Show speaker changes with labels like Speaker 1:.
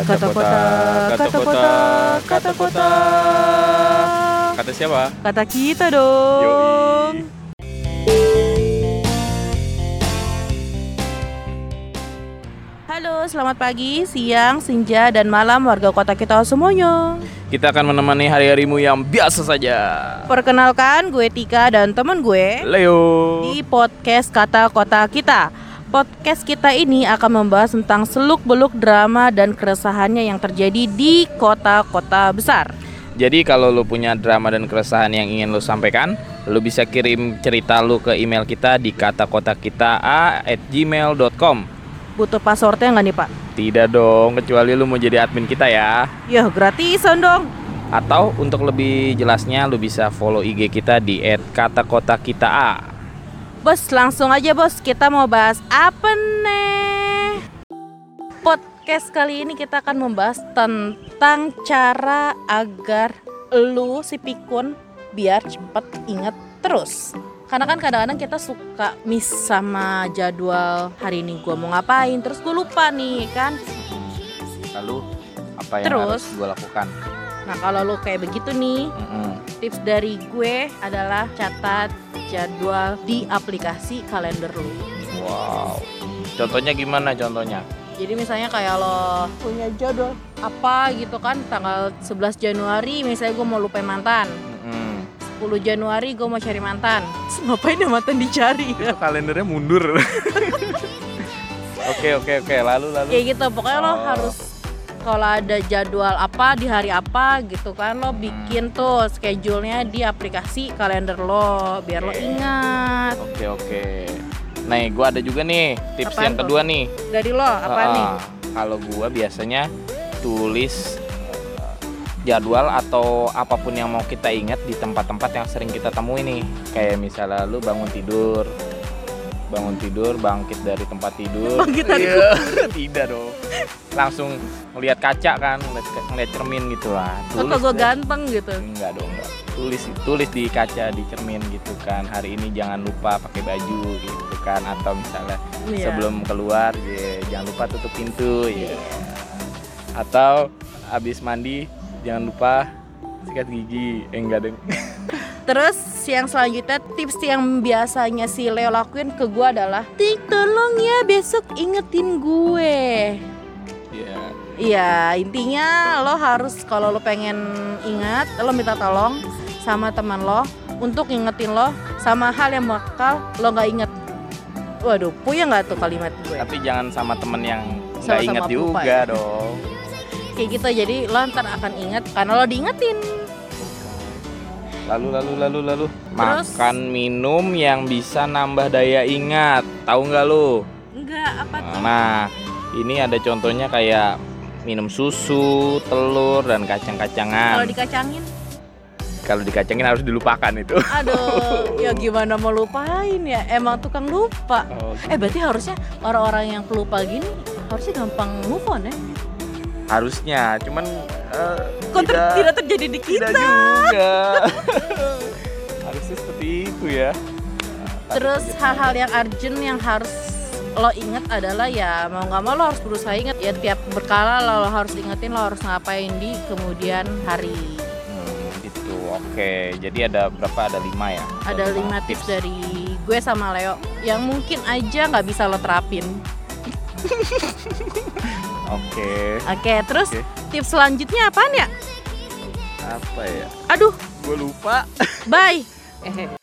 Speaker 1: Kata kota, kata kota, kata kota.
Speaker 2: Kata siapa?
Speaker 1: Kata kita dong.
Speaker 2: Yoi.
Speaker 1: Halo, selamat pagi, siang, senja, dan malam warga kota kita semuanya.
Speaker 2: Kita akan menemani hari-harimu yang biasa saja.
Speaker 1: Perkenalkan, gue Tika dan teman gue
Speaker 2: Leo.
Speaker 1: di podcast Kata Kota Kita. Podcast kita ini akan membahas tentang seluk-beluk drama dan keresahannya yang terjadi di kota-kota besar.
Speaker 2: Jadi kalau lu punya drama dan keresahan yang ingin lu sampaikan, lu bisa kirim cerita lu ke email kita di kata kota kita at gmail.com.
Speaker 1: Butuh passwordnya nggak nih pak?
Speaker 2: Tidak dong, kecuali lu mau jadi admin kita ya.
Speaker 1: Ya gratisan dong.
Speaker 2: Atau untuk lebih jelasnya lu bisa follow IG kita di @katakotakita.
Speaker 1: Bos langsung aja bos kita mau bahas apa nih? Podcast kali ini kita akan membahas tentang cara agar lu si pikun biar cepet inget terus. Karena kan kadang-kadang kita suka miss sama jadwal hari ini gua mau ngapain terus gue lupa nih kan.
Speaker 2: Lalu apa yang
Speaker 1: Terus?
Speaker 2: harus gue lakukan?
Speaker 1: Nah kalau lu kayak begitu nih
Speaker 2: Mm-mm.
Speaker 1: tips dari gue adalah catat jadwal di aplikasi kalender lu.
Speaker 2: Wow. Contohnya gimana contohnya?
Speaker 1: Jadi misalnya kayak lo punya jadwal apa gitu kan tanggal 11 Januari misalnya gue mau lupain mantan.
Speaker 2: Mm-mm.
Speaker 1: 10 Januari gue mau cari mantan. Terus ngapain ya mantan dicari?
Speaker 2: Itu kalendernya mundur. Oke oke oke lalu lalu.
Speaker 1: Kayak gitu pokoknya lo
Speaker 2: Oh.
Speaker 1: harus kalau ada jadwal apa di hari apa gitu kan lo bikin tuh schedule-nya di aplikasi kalender lo biar lo
Speaker 2: Oke.
Speaker 1: ingat.
Speaker 2: Oke oke. Nah, gua ada juga nih tips
Speaker 1: Apaan
Speaker 2: yang
Speaker 1: tuh?
Speaker 2: kedua nih.
Speaker 1: Dari lo apa
Speaker 2: Ah,
Speaker 1: nih?
Speaker 2: Kalau gua biasanya tulis eh, jadwal atau apa pun yang mau kita ingat di tempat-tempat yang sering kita temui nih. Kayak misalnya lu bangun tidur, bangun tidur, bangkit dari tempat tidur.
Speaker 1: Bangkit dari
Speaker 2: Iya, Tidak dong. Langsung ngelihat kaca kan, ngeliat, ngeliat cermin gitu lah.
Speaker 1: Kok gue ganteng gitu.
Speaker 2: Enggak dong, enggak. Tulis tulis di kaca di cermin gitu kan. Hari ini jangan lupa pakai baju gitu kan atau misalnya
Speaker 1: Iya.
Speaker 2: sebelum keluar ya, jangan lupa tutup pintu ya. Atau habis mandi jangan lupa sikat gigi. Eh enggak deh.
Speaker 1: Terus yang selanjutnya tips yang biasanya si Leo lakuin ke gue adalah Tik tolong ya besok ingetin gue
Speaker 2: Ya.
Speaker 1: Iya intinya lo harus kalau lo pengen ingat lo minta tolong sama teman lo untuk ingetin lo sama hal yang bakal lo nggak inget Waduh punya nggak tuh kalimat gue
Speaker 2: Tapi jangan sama temen yang nggak inget juga
Speaker 1: ya.
Speaker 2: dong.
Speaker 1: Kayak gitu jadi lo ntar akan inget karena lo diingetin
Speaker 2: Lalu lalu lalu lalu
Speaker 1: Terus?
Speaker 2: makan minum yang bisa nambah daya ingat. Tahu nggak lu?
Speaker 1: Enggak apa tuh
Speaker 2: Nah, ini ada contohnya kayak minum susu, telur dan
Speaker 1: Kalau
Speaker 2: kacang-kacangan.
Speaker 1: dikacangin
Speaker 2: Kalau dikacangin harus dilupakan itu.
Speaker 1: Aduh ya gimana mau lupain ya emang tukang lupa
Speaker 2: Oh,
Speaker 1: Eh berarti harusnya orang-orang yang pelupa gini harusnya gampang move on ya?
Speaker 2: harusnya, cuman eh,
Speaker 1: Kok ter-
Speaker 2: tidak,
Speaker 1: tidak terjadi di kita?
Speaker 2: tidak juga. harusnya seperti itu ya. Nah,
Speaker 1: Terus hal-hal yang urgent yang harus lo inget adalah ya mau nggak mau lo harus berusaha inget ya tiap berkala lo harus ingetin lo harus ngapain di kemudian hari.
Speaker 2: Hmm, gitu. Oke, jadi ada berapa? Ada lima ya?
Speaker 1: Ada lima tips dari gue sama Leo yang mungkin aja nggak bisa lo terapin.
Speaker 2: Oke.
Speaker 1: Oke, terus
Speaker 2: Oke.
Speaker 1: tips selanjutnya apaan ya?
Speaker 2: Apa ya?
Speaker 1: Aduh,
Speaker 2: Gue lupa.
Speaker 1: bye.